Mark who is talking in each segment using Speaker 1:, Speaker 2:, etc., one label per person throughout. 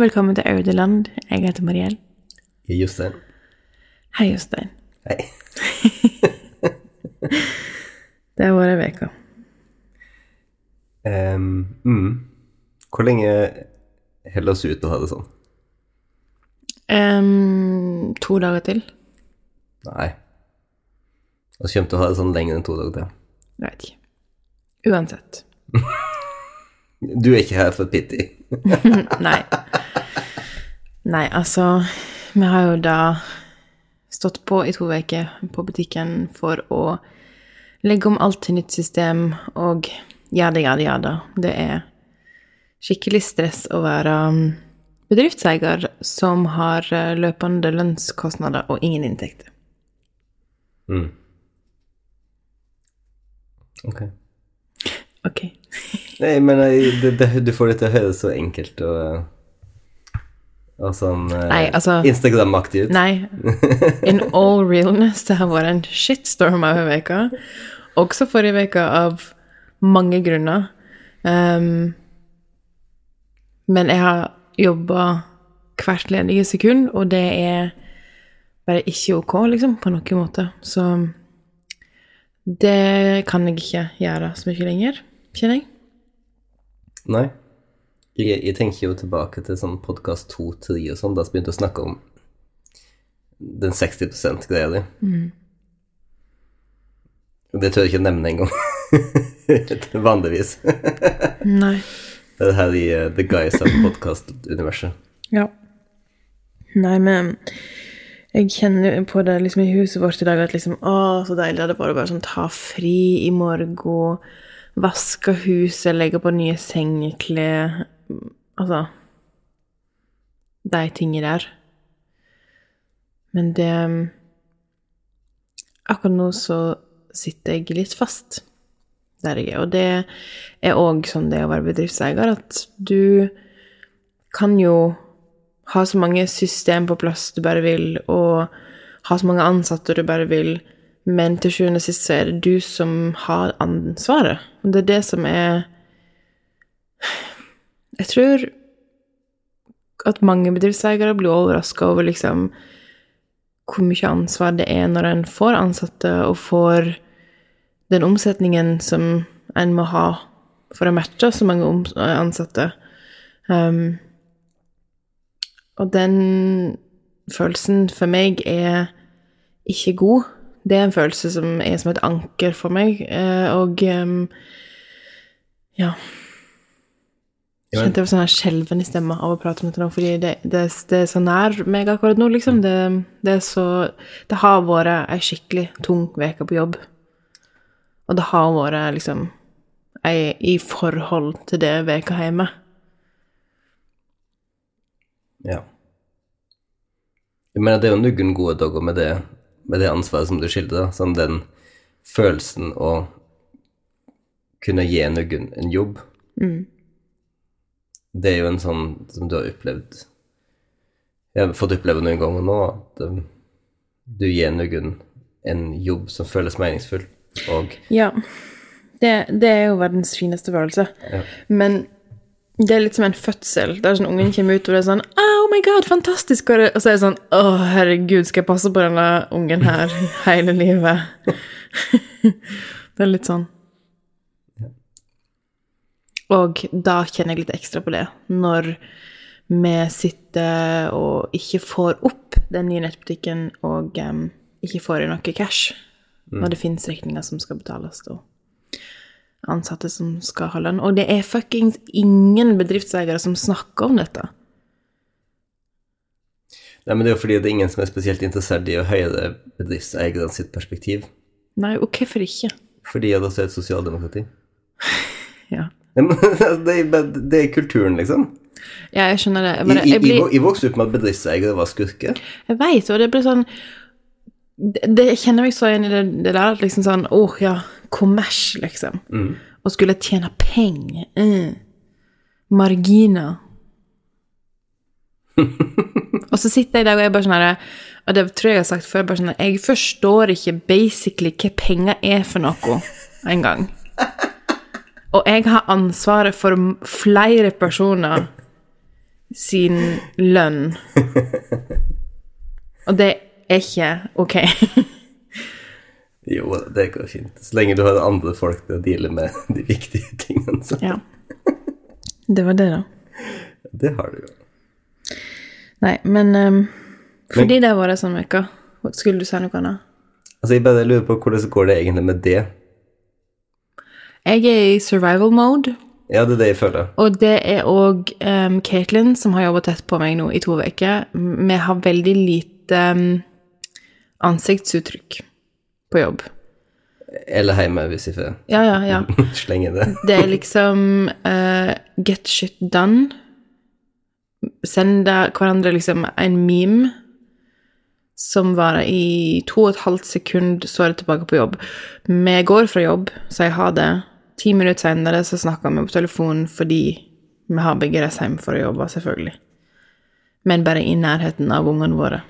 Speaker 1: og velkommen til Audeland. Jeg heter Mariell.
Speaker 2: Jostein.
Speaker 1: Hei, Jostein.
Speaker 2: Hei.
Speaker 1: Det har vært ei uke.
Speaker 2: Um, mm. Hvor lenge holder oss ut å ha det sånn?
Speaker 1: Um, to dager til.
Speaker 2: Nei. Vi kommer til å ha det sånn lenger enn to dager til.
Speaker 1: Jeg vet ikke. Uansett.
Speaker 2: Du er ikke her for pity.
Speaker 1: Nei. Nei, altså Vi har jo da stått på i to uker på butikken for å legge om alt til nytt system og jada, jada, jada. Det er skikkelig stress å være um, bedriftseier som har eh, løpende lønnskostnader og ingen inntekter.
Speaker 2: Mm. Ok.
Speaker 1: Ok.
Speaker 2: Nei, men nei, det, det, du får det til å høres så enkelt og og sånn eh,
Speaker 1: Nei, altså-
Speaker 2: Instagram-aktig ut.
Speaker 1: Nei. In all realness, det har vært en shitstorm av veka. Også forrige uke av mange grunner. Um, men jeg har jobba hvert ledige sekund, og det er bare ikke ok, liksom, på noen måte. Så det kan jeg ikke gjøre så mye lenger, kjenner jeg.
Speaker 2: Nei. Jeg, jeg tenker jo tilbake til sånn podkast 2-3 og sånn, da vi begynte å snakke om den 60 %-greia di. Mm. Det tør jeg ikke nevne engang. Vanligvis.
Speaker 1: Nei.
Speaker 2: Det er her i uh, The Guys of Podcast-universet.
Speaker 1: Ja. Nei, men jeg kjenner jo på det liksom i huset vårt i dag at liksom Å, så deilig det hadde vært å bare sånn ta fri i morgen, vaske huset, legge på nye sengeklær Altså De tingene der. Men det Akkurat nå så sitter jeg litt fast der jeg er. Og det er òg sånn det å være bedriftseier, at du kan jo ha så mange system på plass du bare vil, og ha så mange ansatte du bare vil, men til sjuende og sist så er det du som har ansvaret. Og det er det som er Jeg tror at mange bedriftseiere blir overraska over liksom hvor mye ansvar det er når en får ansatte og får den omsetningen som en må ha for å matche så mange ansatte. Um, og den følelsen for meg er ikke god. Det er en følelse som er som et anker for meg, eh, og um, ja
Speaker 2: Jeg
Speaker 1: Kjente jeg var sånn her skjelven i stemma av å prate om dette nå, fordi det, det, det er så nær meg akkurat nå, liksom. Det, det er så Det har vært ei skikkelig tung uke på jobb. Og det har vært liksom ei i forhold til det veka hjemme.
Speaker 2: Ja. Jeg mener, det er jo noen gode dager med det, med det ansvaret som du skildrer. Sånn den følelsen å kunne gi noen en jobb. Det er jo en sånn som du har opplevd Jeg har fått oppleve noen ganger nå, at um, du gir noen en jobb som føles meningsfull, og
Speaker 1: Ja. Det, det er jo verdens fineste følelse.
Speaker 2: Ja.
Speaker 1: Men det er litt som en fødsel, der sånn ungen kommer ut, og det er sånn Oh my god, fantastisk! Og så er det sånn Å, herregud, skal jeg passe på denne ungen her hele livet? det er litt sånn. Og da kjenner jeg litt ekstra på det, når vi sitter og ikke får opp den nye nettbutikken, og um, ikke får i noe cash, når det finnes regninger som skal betales, og ansatte som skal ha lønn. Og det er fuckings ingen bedriftseiere som snakker om dette.
Speaker 2: Nei, men det er jo fordi det er ingen som er spesielt interessert i å høre bedriftseierne sitt perspektiv.
Speaker 1: Nei, og hvorfor ikke?
Speaker 2: Fordi det også er et sosialdemokrati.
Speaker 1: Ja.
Speaker 2: Det er, det er kulturen, liksom.
Speaker 1: Ja, jeg skjønner det. Jeg,
Speaker 2: I,
Speaker 1: bare, jeg, blir,
Speaker 2: jeg vokste opp med at bedriftseiere var skurker.
Speaker 1: jeg vet, og det blir sånn det, det jeg kjenner meg så igjen i det, det der, at liksom sånn Åh, ja, kommers, liksom. Og skulle tjene penger. Mm. Marginer. og så sitter jeg der og jeg bare sånn her Og det tror jeg jeg har sagt før, bare sånn Jeg forstår ikke basically hva penger er for noe engang. Og jeg har ansvaret for flere personer sin lønn. Og det er ikke ok.
Speaker 2: Jo, det går fint. Så lenge du har andre folk til å deale med de viktige tingene. Så.
Speaker 1: Ja. Det var det, da.
Speaker 2: Det har du jo.
Speaker 1: Nei, men um, fordi det har vært sånn uke, skulle du si noe annet?
Speaker 2: Altså, jeg bare lurer på hvordan går det egentlig med det?
Speaker 1: Jeg er i survival mode,
Speaker 2: Ja, det er det jeg føler.
Speaker 1: og det er òg um, Caitlin, som har jobba tett på meg nå i to uker. Vi har veldig lite um, ansiktsuttrykk på jobb.
Speaker 2: Eller hjemme, hvis jeg får
Speaker 1: Ja, ja, ja.
Speaker 2: slenge det.
Speaker 1: Det er liksom uh, get shit done. Sende hverandre liksom en meme som varer i to og et halvt sekund, så er det tilbake på jobb. Vi går fra jobb, sier ha det. Ti minutter senere så snakker vi på telefonen fordi vi har begge reist hjem for å jobbe, selvfølgelig. Men bare i nærheten av ungene våre.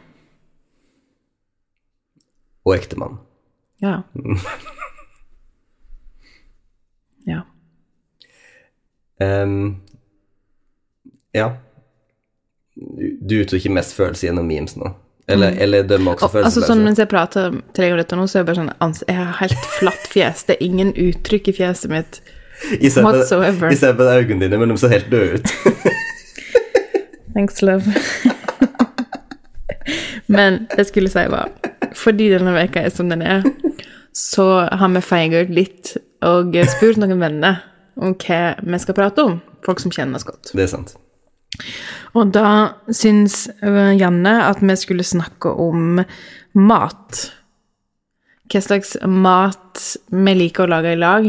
Speaker 2: Og ektemann.
Speaker 1: Ja. Ja.
Speaker 2: Um, ja. Du uttrykker mest følelse gjennom memes nå? Eller, eller dømmer også
Speaker 1: følelser. altså sånn, Mens jeg prater til deg om dette nå, så er jeg bare sånn Jeg har helt flatt fjes. Det er ingen uttrykk i fjeset mitt. Whatsoever.
Speaker 2: Ser på øynene dine, men de ser helt døde ut.
Speaker 1: Thanks, love. Men det jeg skulle si var Fordi denne veka er som den er, så har vi feigert litt og spurt noen venner om hva vi skal prate om. Folk som kjenner oss godt.
Speaker 2: Det er sant.
Speaker 1: Og da syns øh, Janne at vi skulle snakke om mat. Hva slags mat vi liker å lage i lag.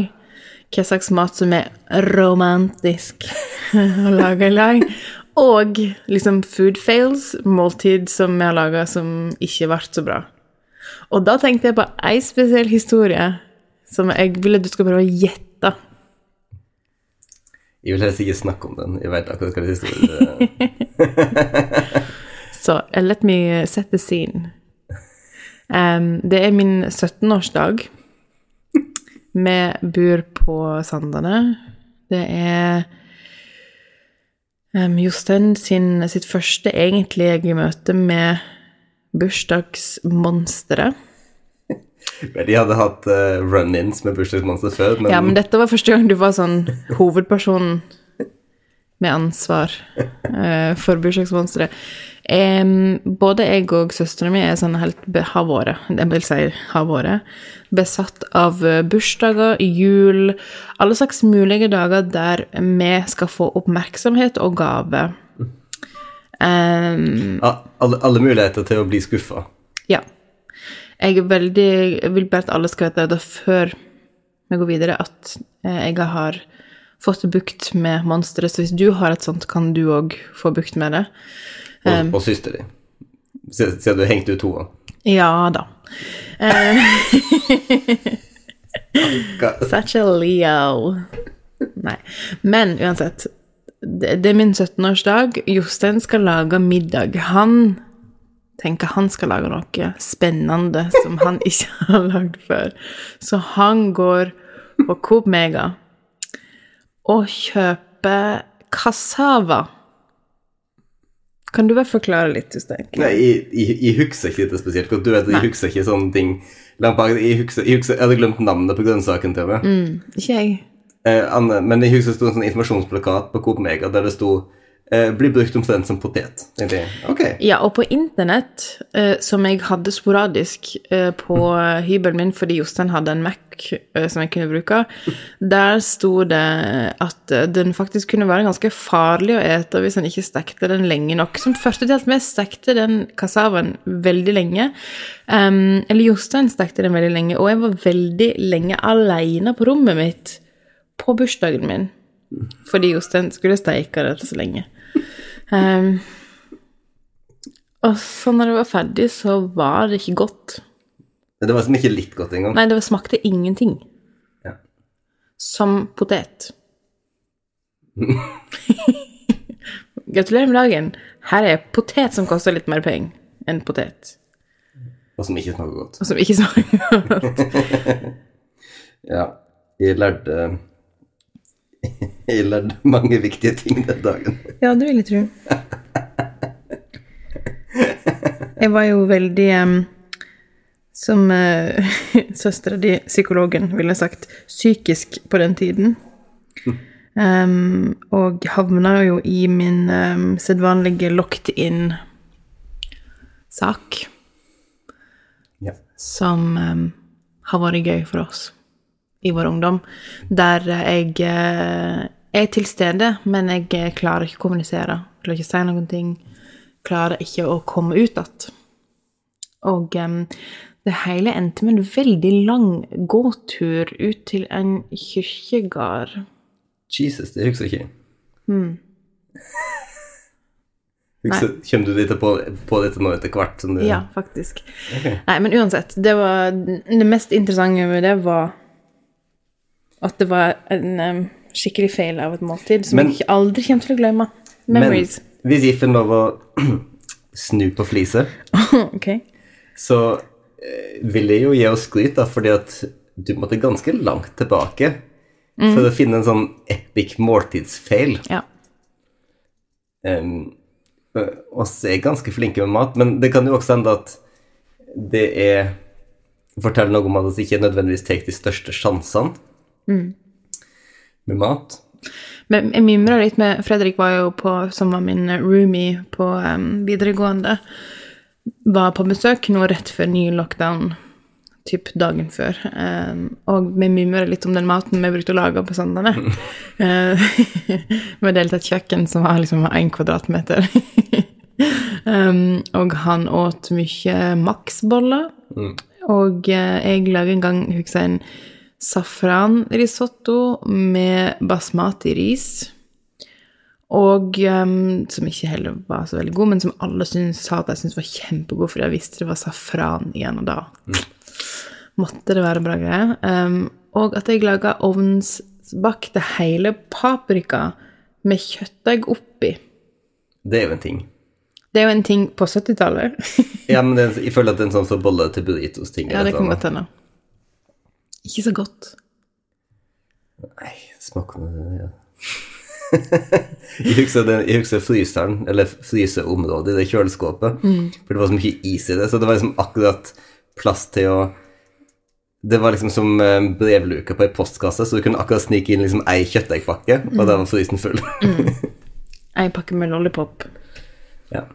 Speaker 1: Hva slags mat som er romantisk å lage i lag. Og liksom food fails, måltid som vi har laga som ikke ble så bra. Og da tenkte jeg på ei spesiell historie som jeg vil at du skal prøve å gjette.
Speaker 2: Jeg vil helst ikke snakke om den. Jeg vet akkurat hva det historien
Speaker 1: Så eh, let me set the scene. Um, det er min 17-årsdag. Vi bor på Sandane. Det er um, Jostein sitt første egentlige møte med bursdagsmonsteret.
Speaker 2: Vel, De hadde hatt uh, run-ins med bursdagsmonster før, men,
Speaker 1: Ja, men dette var første gang du var sånn hovedperson med ansvar uh, for bursdagsmonsteret. Um, både jeg og søstera mi er sånn helt har vært, jeg vil si har vært, besatt av eh, bursdager, jul, alle slags mulige dager der vi skal få oppmerksomhet og gave.
Speaker 2: Ja, alle, alle muligheter til å bli skuffa.
Speaker 1: ja. Jeg veldig Jeg vil bare at alle skal vite det før vi går videre, at eh, jeg har fått bukt med monsteret. Så hvis du har et sånt, kan du òg få bukt med det.
Speaker 2: Og, og søster di. Siden siden du hengte ut henne.
Speaker 1: Ja da. Such a Leo. Nei. Men uansett. Det, er min 17-årsdag. Jostein skal lage middag. Han tenker han skal lage noe spennende som han ikke har lagd før. Så han går på Coop Mega og kjøper cassava. Kan du bare forklare litt, Jostein?
Speaker 2: Nei, jeg, husker ikke dette spesielt godt. Du vet, jeg husker ikke sånne ting. Jeg, husker, jeg, hadde glemt navnet på grønnsaken til meg.
Speaker 1: Ikke jeg.
Speaker 2: Eh, Anne, men jeg husker det sto en sånn informasjonsplakat på Coop Mega der det sto eh, 'Blir brukt omtrent som potet'. Ok.
Speaker 1: Ja, og på internett, eh, som jeg hadde sporadisk på hybelen min fordi Jostein hadde en Mac som jeg kunne bruke, der sto det at den faktisk kunne være ganske farlig å ete hvis en ikke stekte den lenge nok. Som første at vi stekte den cassavaen veldig lenge. Eller Jostein stekte den veldig lenge, og jeg var veldig lenge alene på rommet mitt på bursdagen min. Fordi Jostein skulle steike det så lenge. Um, og så når det var ferdig, så var det ikke godt.
Speaker 2: Det var liksom ikke litt godt engang.
Speaker 1: Nei, det smakte ingenting.
Speaker 2: Ja.
Speaker 1: Som potet. Gratulerer med dagen. Her er potet som koster litt mer penger enn potet.
Speaker 2: Og som ikke smaker godt.
Speaker 1: Og som ikke smaker godt.
Speaker 2: Ja, jeg lærte Jeg lærte mange viktige ting den dagen.
Speaker 1: Ja, det vil jeg tro. Jeg var jo veldig Som uh, søstera di, psykologen, ville sagt, psykisk på den tiden. Um, og havna jo i min um, sedvanlige locked in-sak.
Speaker 2: Ja.
Speaker 1: Som um, har vært gøy for oss i vår ungdom, der jeg eh, er til stede, men jeg eh, klarer ikke å kommunisere, klarer ikke å si noen ting, klarer ikke å komme ut igjen. Og um, det hele endte med en veldig lang gåtur ut til en kirkegård.
Speaker 2: Jesus, det husker jeg ikke. Husker, kommer du dit på, på dette nå etter hvert? Som du,
Speaker 1: Ja, faktisk. Nei, men uansett, det var Det mest interessante med det var at det var en um, skikkelig feil av et måltid som
Speaker 2: Men-
Speaker 1: jeg aldri kommer til å glemme.
Speaker 2: Men hvis jeg får lov å snu på fliset,
Speaker 1: okay.
Speaker 2: så eh, vil jeg jo gi oss skryt, da, fordi at du måtte ganske langt tilbake for å finne en sånn epic måltidsfeil.
Speaker 1: Ja.
Speaker 2: Um, oss er ganske flinke med mat, men det kan jo også hende at det er Forteller noe om at vi ikke nødvendigvis tar de største sjansene med mat.
Speaker 1: Men jeg mimra litt med Fredrik var jo på, som var min roomie på um, videregående, var på besøk nå rett før ny lockdown, typ dagen før. Um, og vi mimra litt om den maten vi brukte å lage på søndagene. Eh, vi delte et kjøkken som var liksom én kvadratmeter. um, og han åt mye maksboller. Mm. Og uh, jeg lagde en gang, husker jeg, en safranrisotto med basmati-ris. Og um, som ikke heller var så veldig god, men som alle syns, sa at jeg syntes var kjempegod, fordi jeg visste det var safran igjen, og da måtte det være bra greier. Um, og at jeg laga ovnsbakte hele paprika med kjøttdeig oppi.
Speaker 2: Det er jo en ting.
Speaker 1: Det er jo en ting på 70-tallet.
Speaker 2: Ja, men det, jeg føler at det er en sånn som bolle til burritos-ting.
Speaker 1: ja, det kan godt hende. Ikke så godt.
Speaker 2: Nei, smaker det ja. jeg, husker den, jeg husker fryseren, eller fryseområdet i det kjøleskapet. For det var så mye is i det, så det var liksom akkurat plass til å Det var liksom som eh, brevluke på ei postkasse, så du kunne akkurat snike inn liksom ei kjøttdeigpakke, og da var frysen full.
Speaker 1: En pakke med lollipop.
Speaker 2: ja.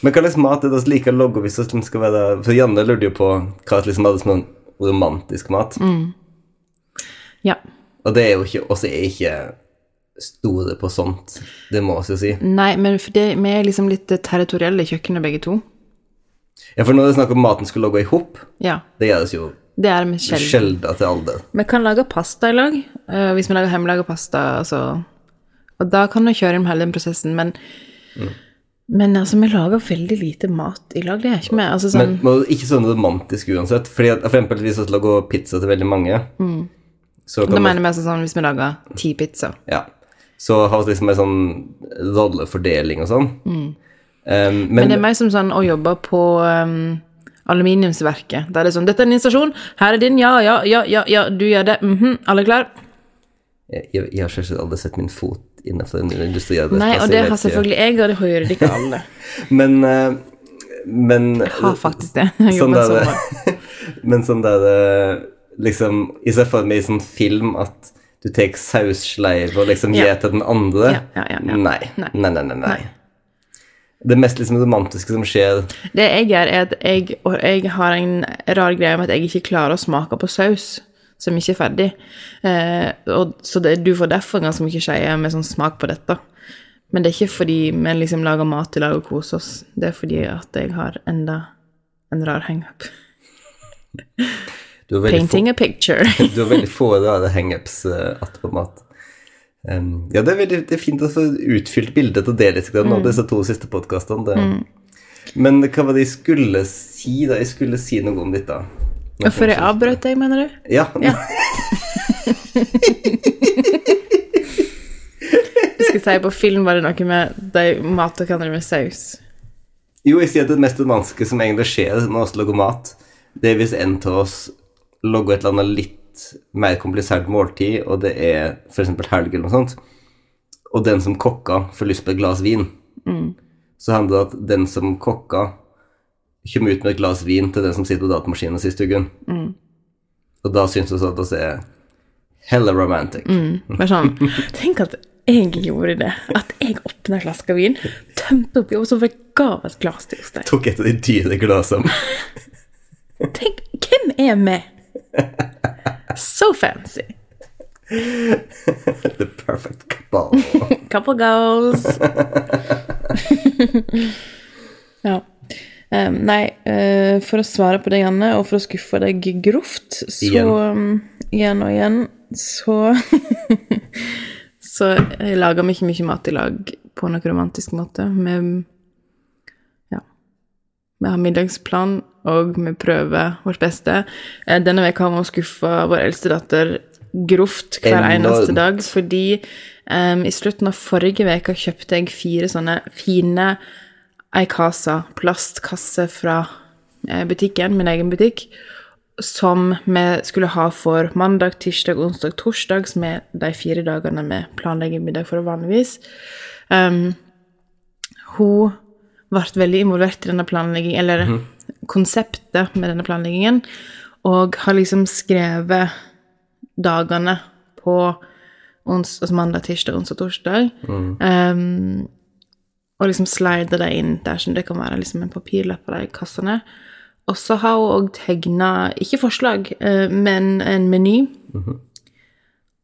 Speaker 2: Men hva slags mat er det vi liker å logge hvis det skal være For Janne lurte jo på hva som liksom hadde sånn romantisk mat.
Speaker 1: Ja.
Speaker 2: Og det er jo ikke oss er ikke store på sånt, det må vi jo si.
Speaker 1: Nei, men for det, vi er liksom litt territorielle i kjøkkenet, begge to.
Speaker 2: Ja, for når det er snakk om maten skulle logge i hop,
Speaker 1: Ja.
Speaker 2: det gjøres jo
Speaker 1: Det er vi sjelden.
Speaker 2: sjelden til alder.
Speaker 1: Vi kan lage pasta i lag, eh, hvis vi lager hjemmelaga pasta, altså. Og da kan vi kjøre inn hele den prosessen, men Men altså, vi lager veldig lite mat i lag, det er ikke vi. Altså sånn
Speaker 2: Men ikke sånn romantisk uansett. Fordi at, for eksempel hvis vi lager pizza til veldig mange, så
Speaker 1: Da mener vi altså sånn hvis vi lager ti pizzaer.
Speaker 2: ja, så har vi liksom en sånn rollefordeling og sånn. Um,
Speaker 1: Men,
Speaker 2: men
Speaker 1: det er mer som sånn å jobbe på um, aluminiumsverket. Der det er sånn 'Dette er en installasjon. Her er din. Ja, ja, ja, ja, ja du gjør det. Mhm, alle klar?'
Speaker 2: jeg, jeg, jeg har selvsagt aldri sett min fot innenfor den industriarbeidsplass.
Speaker 1: Nei, og det har selvfølgelig jeg, og det hører ikke alle.
Speaker 2: Men, eh, men
Speaker 1: Jeg har faktisk det. Jeg
Speaker 2: sånn der. Men sånn der eh, liksom I stedet for med i sånn film at du tar saussleiv og liksom
Speaker 1: Ja.
Speaker 2: til den andre
Speaker 1: Ja, ja.
Speaker 2: Nei.
Speaker 1: Nei.
Speaker 2: Nei, nei, nei, nei. Det mest liksom romantiske som skjer
Speaker 1: Det jeg gjør, er at jeg, jeg har en rar greie med at jeg ikke klarer å smake på saus som ikke er ferdig. Eh, og, så det, du får derfor ganske mye skeier med sånn smak på dette. Men det er ikke fordi vi liksom lager mat til lag og koser oss. Det er fordi at jeg har enda en rar hangup. Painting få, a picture.
Speaker 2: du har veldig få rare hangups uh, på mat. Um, ja, det er, veldig, det er fint å få utfylt bildet og det litt grann
Speaker 1: Mm.
Speaker 2: av disse to siste podkastene. Mm. Men hva var det jeg skulle si, da? Jeg skulle si noe om dette.
Speaker 1: Hvorfor jeg avbrøt deg, mener du?
Speaker 2: Ja.
Speaker 1: Ja. Du skal si på film var det noe med de matokannene med saus.
Speaker 2: Jo, jeg sier at det mest vanskelige som egentlig skjer når vi lager mat, det er hvis en av oss lager et eller annet litt mer komplisert måltid, og det er f.eks. helg eller noe sånt, og den som kokka får lyst på et glass vin, så handler det om at den som kokka, kommer ut med et glass vin til den som sitter på datamaskinen sist sier Mm. Og da syns hun sånn at det er hella romantic.
Speaker 1: Bare sånn Tenk at jeg gjorde det. At jeg åpna en flaske vin, tømte oppi, og så ga et glass til deg.
Speaker 2: Tok et av de dyre glassene.
Speaker 1: Tenk, hvem er med? So fancy.
Speaker 2: The perfect couple.
Speaker 1: Couple goals. ja. Em, nei, uh, for å svare på det, Janne, og for å skuffe deg grovt, så
Speaker 2: Igjen.
Speaker 1: um, igjen og igjen, så Så jeg lager vi ikke mye mat i lag på noen romantisk måte. Vi Ja. Vi har middagsplan, og vi prøver vårt beste. Eh, Denne veka har vi skuffa vår eldste datter grovt hver
Speaker 2: Enormt.
Speaker 1: eneste dag, fordi um, i slutten av forrige uke kjøpte jeg fire sånne fine Eikasa plastkasse fra eh, butikken, min egen butikk, som vi skulle ha for mandag, tirsdag, onsdag, torsdag, som er de fire dagene vi planlegger middag for vanligvis. Um, hun ble veldig involvert i denne planleggingen, eller konseptet med denne planleggingen, og har liksom skrevet dagene på ons, altså mandag, tirsdag, onsdag, torsdag. Um, og liksom slide det inn der som det kan være liksom en papirlapp de kassene. Og så har hun òg tegna, ikke forslag, eh, men en meny.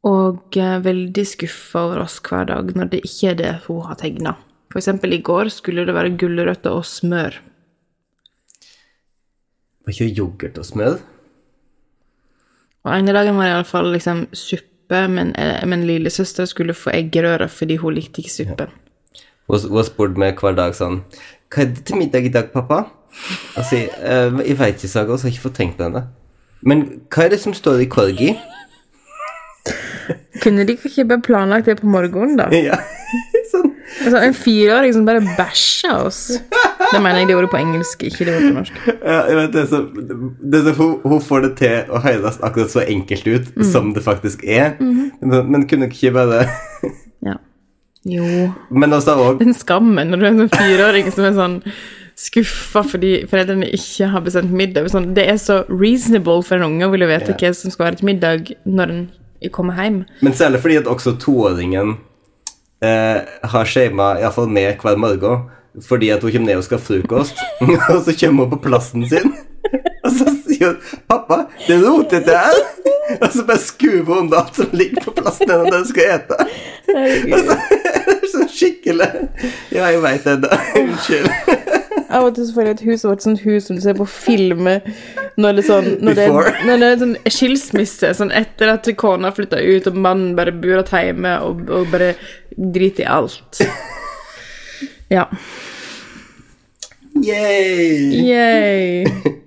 Speaker 1: Og eh, veldig skuffa over oss hver dag når det ikke er det hun har tegna. Eksempel i går skulle det være gulrøtter og smør.
Speaker 2: Var ikke yoghurt og smør?
Speaker 1: Og ene dagen var det iallfall liksom suppe, men, eh, men lillesøster skulle få eggerøre fordi hun likte ikke suppen.
Speaker 2: Hun hun har spurt meg hver dag sånn Hva er det til middag i dag, pappa? Altså, eh, jeg veit ikke, Saga, så har jeg ikke fått tenkt på det. Men hva er det som står i korgi?
Speaker 1: Kunne de ikke bare planlagt det på morgenen, da?
Speaker 2: ja, sånn.
Speaker 1: Altså, en fireåring som bare bæsja oss. Det mener jeg det gjorde på engelsk, ikke det gjorde på norsk.
Speaker 2: Ja, jeg vet det, så, det er så hun, hun får det til å høres akkurat så enkelt ut som det faktisk er. men, men kunne ikke bare.
Speaker 1: Jo.
Speaker 2: Men også òg
Speaker 1: Den skammen når du er en sånn fireåring som er sånn skuffa fordi foreldrene ikke har bestemt middag. Sånn, det er så reasonable for en unge å ville vite
Speaker 2: yeah.
Speaker 1: hva som skal være til middag når en kommer hjem.
Speaker 2: Men særlig fordi at også toåringen eh, har shama iallfall med hver morgen. Fordi at hun kommer ned og skal ha frokost, og så kommer hun på plassen sin. Og så sier hun 'Pappa, det er rotete her'. Og så bare skuver hun unna alt som ligger på plassen hennes hun skal ete. Så, sånn skikkelig Ja, jeg veit det, da. Unnskyld.
Speaker 1: Av og til så får jeg at huset og et sånt hus som du ser på film når det er sånn Når det når det er sånn skilsmisse, sånn etter at kona flytta ut, og mannen bare bor hjemme og, og bare driter i alt. Ja.
Speaker 2: Yay!
Speaker 1: Yay.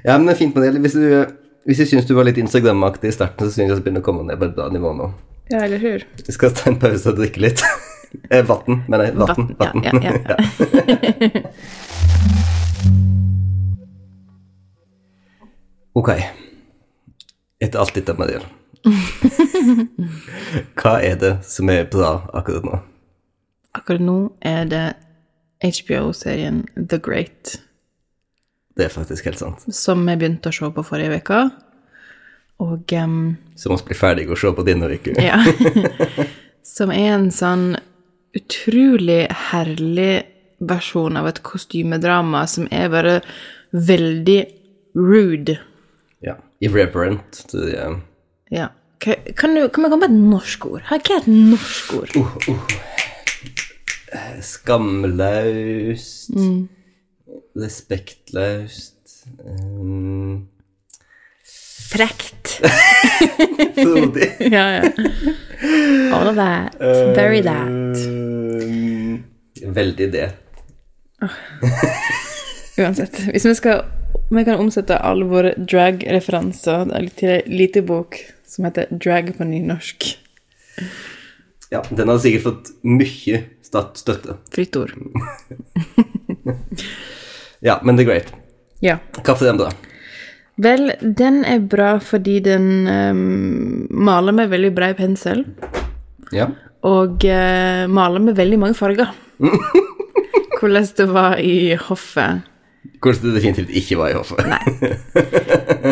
Speaker 2: Ja, men det er fint med det. Hvis du, hvis jeg syns du var litt Instagram-aktig i starten, så syns jeg det begynner å komme ned på et bra nivå nå.
Speaker 1: Ja, eller hur?
Speaker 2: Vi skal ta en pause og drikke litt. Eh, Vann, mener jeg. Vann.
Speaker 1: Ja, ja, ja.
Speaker 2: Ok. Etter alt dette, Mariel. Hva er det som er bra akkurat nå?
Speaker 1: Akkurat nå er det HBO-serien The Great,
Speaker 2: Det er faktisk helt sant.
Speaker 1: som jeg begynte å se på forrige uke. Og
Speaker 2: um, Som vi bli ferdig å se på denne uka.
Speaker 1: Ja. Som er en sånn utrolig herlig versjon av et kostymedrama som er bare veldig rude.
Speaker 2: Ja. Irreverent. Så, ja.
Speaker 1: Ja. Kan, kan, du, kan vi komme på et norsk ord? Hva er et norsk ord?
Speaker 2: Skamløst. Respektløst. Um,
Speaker 1: Frekt.
Speaker 2: frodig.
Speaker 1: ja, ja. All of that. Very that.
Speaker 2: Um, veldig det.
Speaker 1: Uansett. Hvis vi skal Vi kan omsette alle våre drag-referanser til ei lita bok som heter Drag på nynorsk.
Speaker 2: Ja, den har sikkert fått mye støtte.
Speaker 1: Fritt ord.
Speaker 2: Ja, men er great.
Speaker 1: Ja.
Speaker 2: Kaffe er bra.
Speaker 1: Vel, den er bra fordi den um, maler med veldig brei pensel,
Speaker 2: Ja.
Speaker 1: og uh, maler med veldig mange farger. Hvordan det var i hoffet.
Speaker 2: Hvordan det definitivt ikke var i hoffet.
Speaker 1: Nei.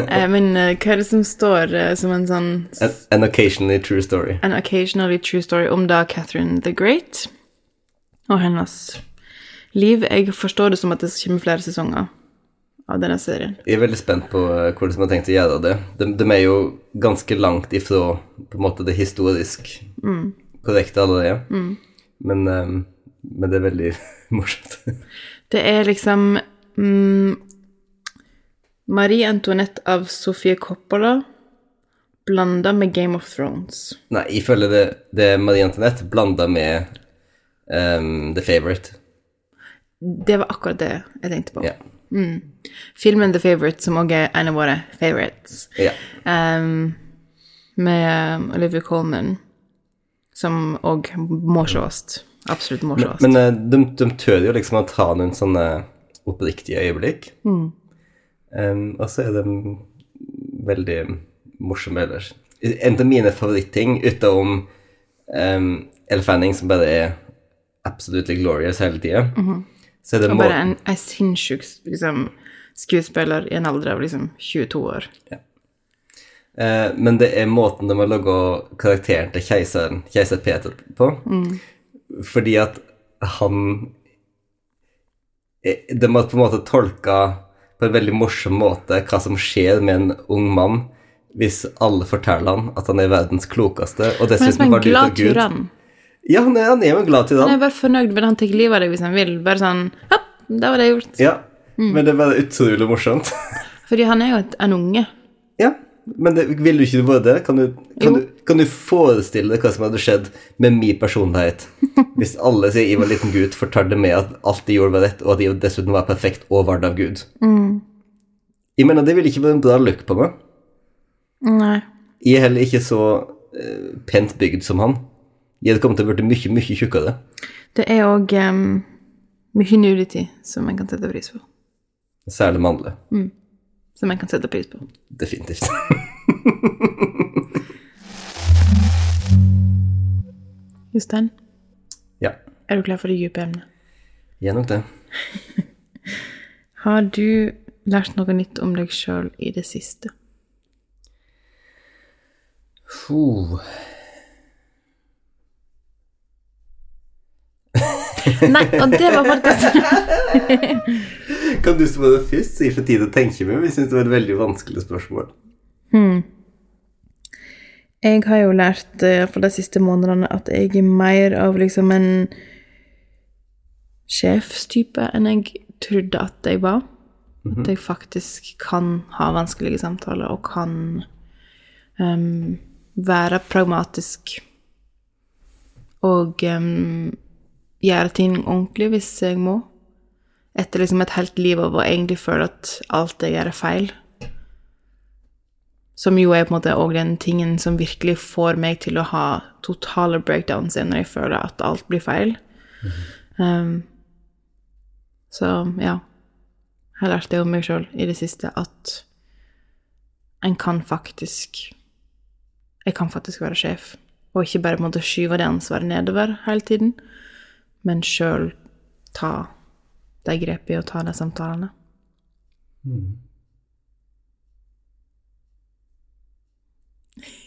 Speaker 1: Uh, men uh, hva er det som står som en sånn
Speaker 2: An, an occasionally true story.
Speaker 1: An occasionally true story om da Catherine the Great og hennes liv. Jeg forstår det som at det kommer flere sesonger av denne serien.
Speaker 2: Jeg er veldig spent på eh, hvordan de har tenkt å gjøre det. De, de er jo ganske langt ifra på en måte det historisk korrekte allerede. Men, um, men det er veldig morsomt.
Speaker 1: Det er liksom mm, Marie Antoinette av Sofie Coppola blanda med Game of Thrones.
Speaker 2: Nei, jeg føler det, det er Marie Antoinette blanda med um, The Favourite.
Speaker 1: Det var akkurat det jeg tenkte på.
Speaker 2: Ja.
Speaker 1: Filmen The Favourite, som også er en av våre favorites,
Speaker 2: ja.
Speaker 1: um, med Olivia Colman, som òg må sees. Absolutt må sees.
Speaker 2: Men men de, de tør jo liksom å ta noen sånne oppriktige øyeblikk. Ehm, og så er de veldig morsomme ellers. En av mine favorittting utenom um, Elle Fanning, som bare er absolutely glorious hele tida, så er det
Speaker 1: Og bare en, en sinnssyk liksom, skuespiller i en alder av liksom 22 år.
Speaker 2: Eh, men det er måten de har laga karakteren til keiseren, keiser Peter, på. Fordi at han De har på en måte tolka på en veldig morsom måte hva som skjer med en ung mann hvis alle forteller han at han er verdens klokeste, og dessuten
Speaker 1: en
Speaker 2: var
Speaker 1: glad
Speaker 2: av Gud.
Speaker 1: tyrann.
Speaker 2: Ja, han er, han er jo en glad
Speaker 1: Han
Speaker 2: tyrann.
Speaker 1: er bare fornøyd med at han tar livet av deg hvis han vil. Bare sånn Ja, det var det gjort.
Speaker 2: Ja, men det er bare utrolig morsomt.
Speaker 1: Fordi han er jo en unge.
Speaker 2: Ja, men det, vil du ikke være det? Kan du, kan, du, kan du forestille deg hva som hadde skjedd med min personlighet hvis alle sier jeg var liten gutt, fortalte meg at alt de gjorde var rett, og at jeg dessuten var perfekt og vard av Gud? Jeg mener, det ville ikke vært en bra look på meg.
Speaker 1: Nei.
Speaker 2: Jeg er heller ikke så uh, pent bygd som han. Jeg hadde kommet til å bli mye, mye tjukkere.
Speaker 1: Det er òg um, mye nudity som en kan sette pris på.
Speaker 2: Særlig mannlig.
Speaker 1: Som en kan sette pris på.
Speaker 2: Definitivt.
Speaker 1: Jostein,
Speaker 2: ja,
Speaker 1: er du klar for det dype emnet?
Speaker 2: jeg er nok det.
Speaker 1: Har du lært noe nytt om deg sjøl i det siste?
Speaker 2: Puh.
Speaker 1: Nei, og det var faktisk
Speaker 2: Kan du svare først, så for tid til å tenke med? Vi syns det var et veldig vanskelig spørsmål.
Speaker 1: Jeg har jo lært eh, for de siste månedene at jeg er mer av liksom en sjefstype enn jeg trodde at jeg var. At jeg faktisk kan ha vanskelige samtaler og kan um, være pragmatisk og em, gjøre ting ordentlig hvis jeg må. Etter liksom et helt liv av å egentlig føle at alt jeg gjør, er feil. Som jo er på en måte òg den tingen som virkelig får meg til å ha totale breakdowns når jeg føler at alt blir feil. Um, så ja. Jeg har lært det om meg sjøl i det siste at en kan faktisk Jeg kan faktisk være sjef. Og ikke bare på en måte skyve det ansvaret nedover hele tiden, men sjøl ta de grepene og ta de samtalene.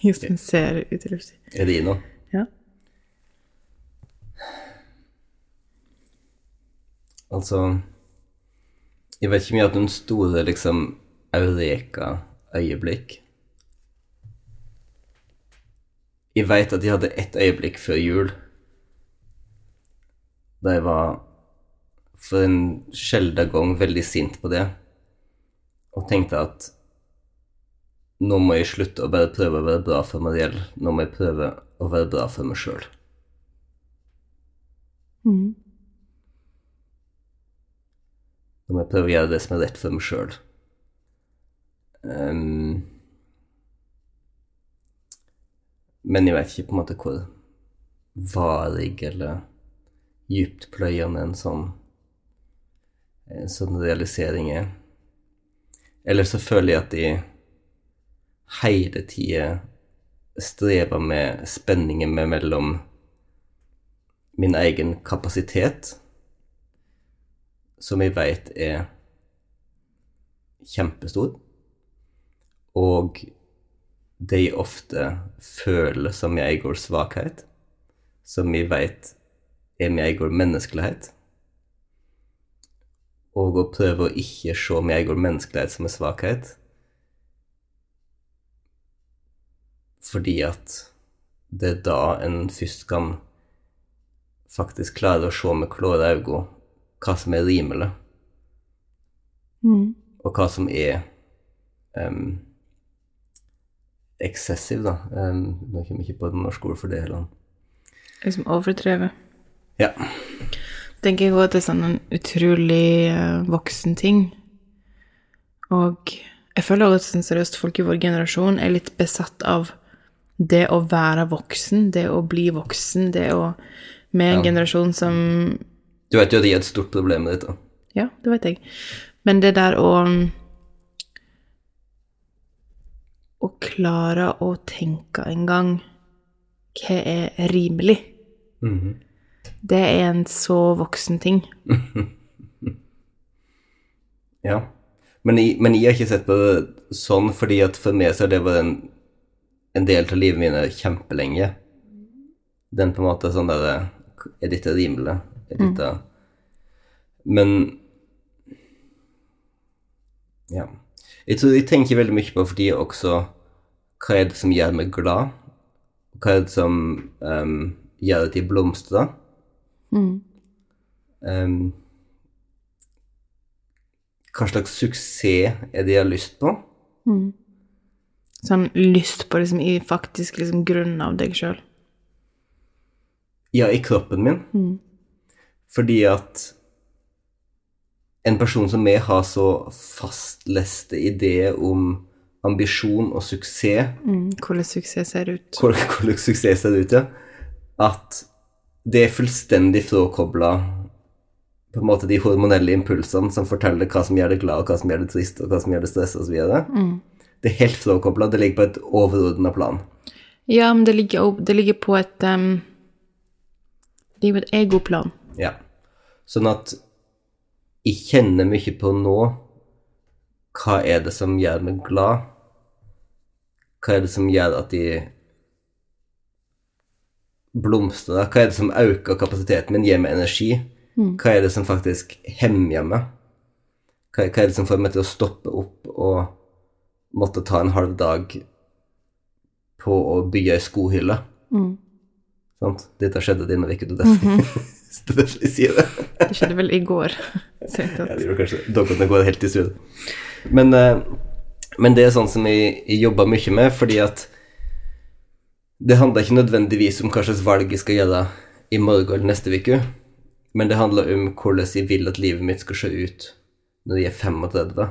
Speaker 1: Jostein ser ut i lufta.
Speaker 2: Er det nå?
Speaker 1: Ja.
Speaker 2: Altså Jeg vet ikke om jeg har hatt noen store liksom eureka-øyeblikk. Jeg veit at jeg hadde ett øyeblikk før jul da jeg var for en sjelden gang veldig sint på det, og tenkte at nå må jeg slutte å bare prøve å være bra for Mariell, nå må jeg prøve å være bra for meg sjøl.
Speaker 1: Mm.
Speaker 2: Nå må jeg prøve å gjøre det som er rett for meg sjøl. men jeg vet ikke på en måte hvor varig eller djupt pløyende en sånn en sånn realisering er. Eller så føler jeg at de hele tida strever med spenningen mellom min egen kapasitet, som jeg veit er kjempestor, og det jeg ofte føler som jeg går svakhet, som jeg vet er med egen menneskelighet, og å prøve å ikke se med egen menneskelighet som en svakhet, fordi at det er da en først kan faktisk klare å se med klare øyne hva som er rimelig,
Speaker 1: Mm.
Speaker 2: og hva som er um, excessive, da. Um, nå kommer jeg ikke på det norske ord for det heller.
Speaker 1: Liksom overdrevet.
Speaker 2: Ja.
Speaker 1: tenker jeg at det er sånn en utrolig eh, voksen ting. Og jeg føler at sånn seriøst folk i vår generasjon er litt besatt av det å være voksen, det å bli voksen, det å Med en
Speaker 2: Ja.
Speaker 1: generasjon som
Speaker 2: Du vet jo at det er et stort problem med dette.
Speaker 1: Ja, det vet jeg. Men det der å Å klare å tenke en gang hva er rimelig,
Speaker 2: Mhm.
Speaker 1: Det er en så voksen ting.
Speaker 2: Ja. Men jeg, men jeg har ikke sett på det sånn, fordi at for meg så har det vært en, en del av livet mine kjempelenge. Den på en måte sånn der Er dette rimelig? Er dette Men Ja. Jeg tror jeg tenker veldig mye på fordi også Hva er det som gjør meg glad? Hva er det som um, gjør at jeg blomstrer?
Speaker 1: Mm.
Speaker 2: Um, hva slags suksess er det jeg har lyst på?
Speaker 1: Sånn lyst på liksom i faktisk liksom grunnen av deg sjøl.
Speaker 2: Ja, i kroppen min. Fordi at en person som meg har så fastleste ideer om ambisjon og suksess,
Speaker 1: Mm. Hvordan suksess ser ut.
Speaker 2: hvor- hvordan suksess ser ut, ja, at det er fullstendig frakobla på en måte de hormonelle impulsene som forteller hva som gjør deg glad, og hva som gjør deg trist, og hva som gjør deg stressa osv.
Speaker 1: Mm.
Speaker 2: Det er helt frakobla. Det ligger på et overordna plan.
Speaker 1: Ja, men det ligger, det ligger på et um, Det ligger på et egoplan.
Speaker 2: Ja. Sånn at jeg kjenner mye på nå hva er det som gjør meg glad? Hva er det som gjør at de da? Hva er det som øker kapasiteten min, gir meg energi? Hva er det som faktisk hemmer meg? Hva, hva er det som får meg til å stoppe opp og måtte ta en halv dag på å bygge ei skohylle? Sant? Dette skjedde denne uka, er derfor er jeg sier det.
Speaker 1: Det skjedde vel i går.
Speaker 2: Ja, det gjorde kanskje det går helt i surr. Men, eh, men det er sånn som jeg, jeg jobber mye med, fordi at det handler ikke nødvendigvis om hva slags valg jeg skal gjøre i morgen eller neste uke, men det handler om hvordan jeg vil at livet mitt skal se ut når jeg er 35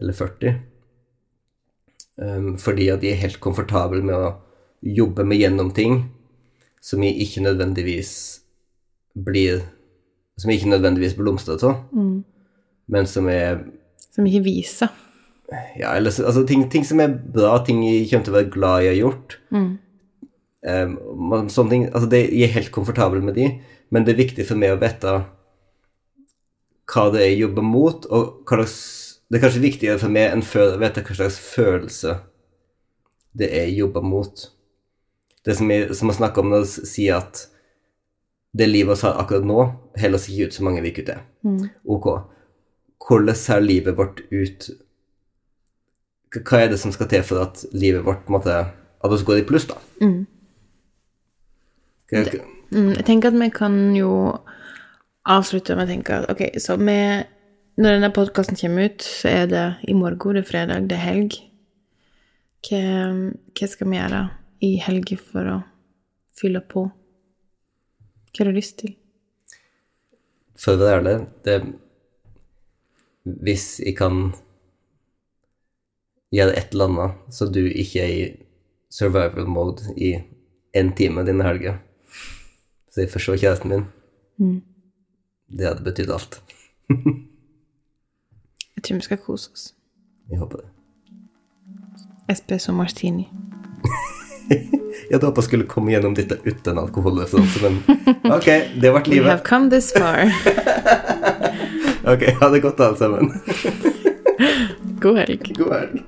Speaker 2: eller 40. Um, fordi at jeg er helt komfortabel med å jobbe meg gjennom ting som jeg ikke nødvendigvis blir Som jeg ikke nødvendigvis blomstrer av, men som er
Speaker 1: Som ikke viser.
Speaker 2: Ja, eller, altså, ting, ting som er bra, ting jeg kommer til å være glad i å ha gjort. Um, sånne ting, altså det, jeg er helt komfortabel med de, men det er viktig for meg å vite hva det er jeg jobber mot, og hva slags Det er kanskje viktigere for meg enn før å vite hva slags følelse det er jeg jobber mot. Det som, jeg, som jeg snakker om når jeg sier at det livet vi har akkurat nå, heller ikke ut så mange uker til. Ok. Hvordan ser livet vårt ut Hva- er det som skal til for at livet vårt måte, At vi går i pluss, da? Hva- hva-
Speaker 1: Mm, jeg tenker at vi kan jo avslutte med å tenke at ok, så vi Når denne podkasten kommer ut, så er det i morgen, det er fredag, det er helg. Hva, hva skal vi gjøre i helga for å fylle på? Hva har du lyst til?
Speaker 2: For å være ærlig, det Hvis jeg kan gjøre et eller annet, så du ikke er i survival mode i en time denne helga, så jeg får se kjæresten min, det hadde betydd alt.
Speaker 1: Jeg tror vi skal kose oss.
Speaker 2: Jeg håper det.
Speaker 1: Espresso martini.
Speaker 2: Jeg hadde jeg skulle komme gjennom dette uten alkoholreferanse, men ok, det ble
Speaker 1: We have
Speaker 2: livet.
Speaker 1: come this far.
Speaker 2: Ok, ha det godt alle sammen.
Speaker 1: God helg.
Speaker 2: God helg.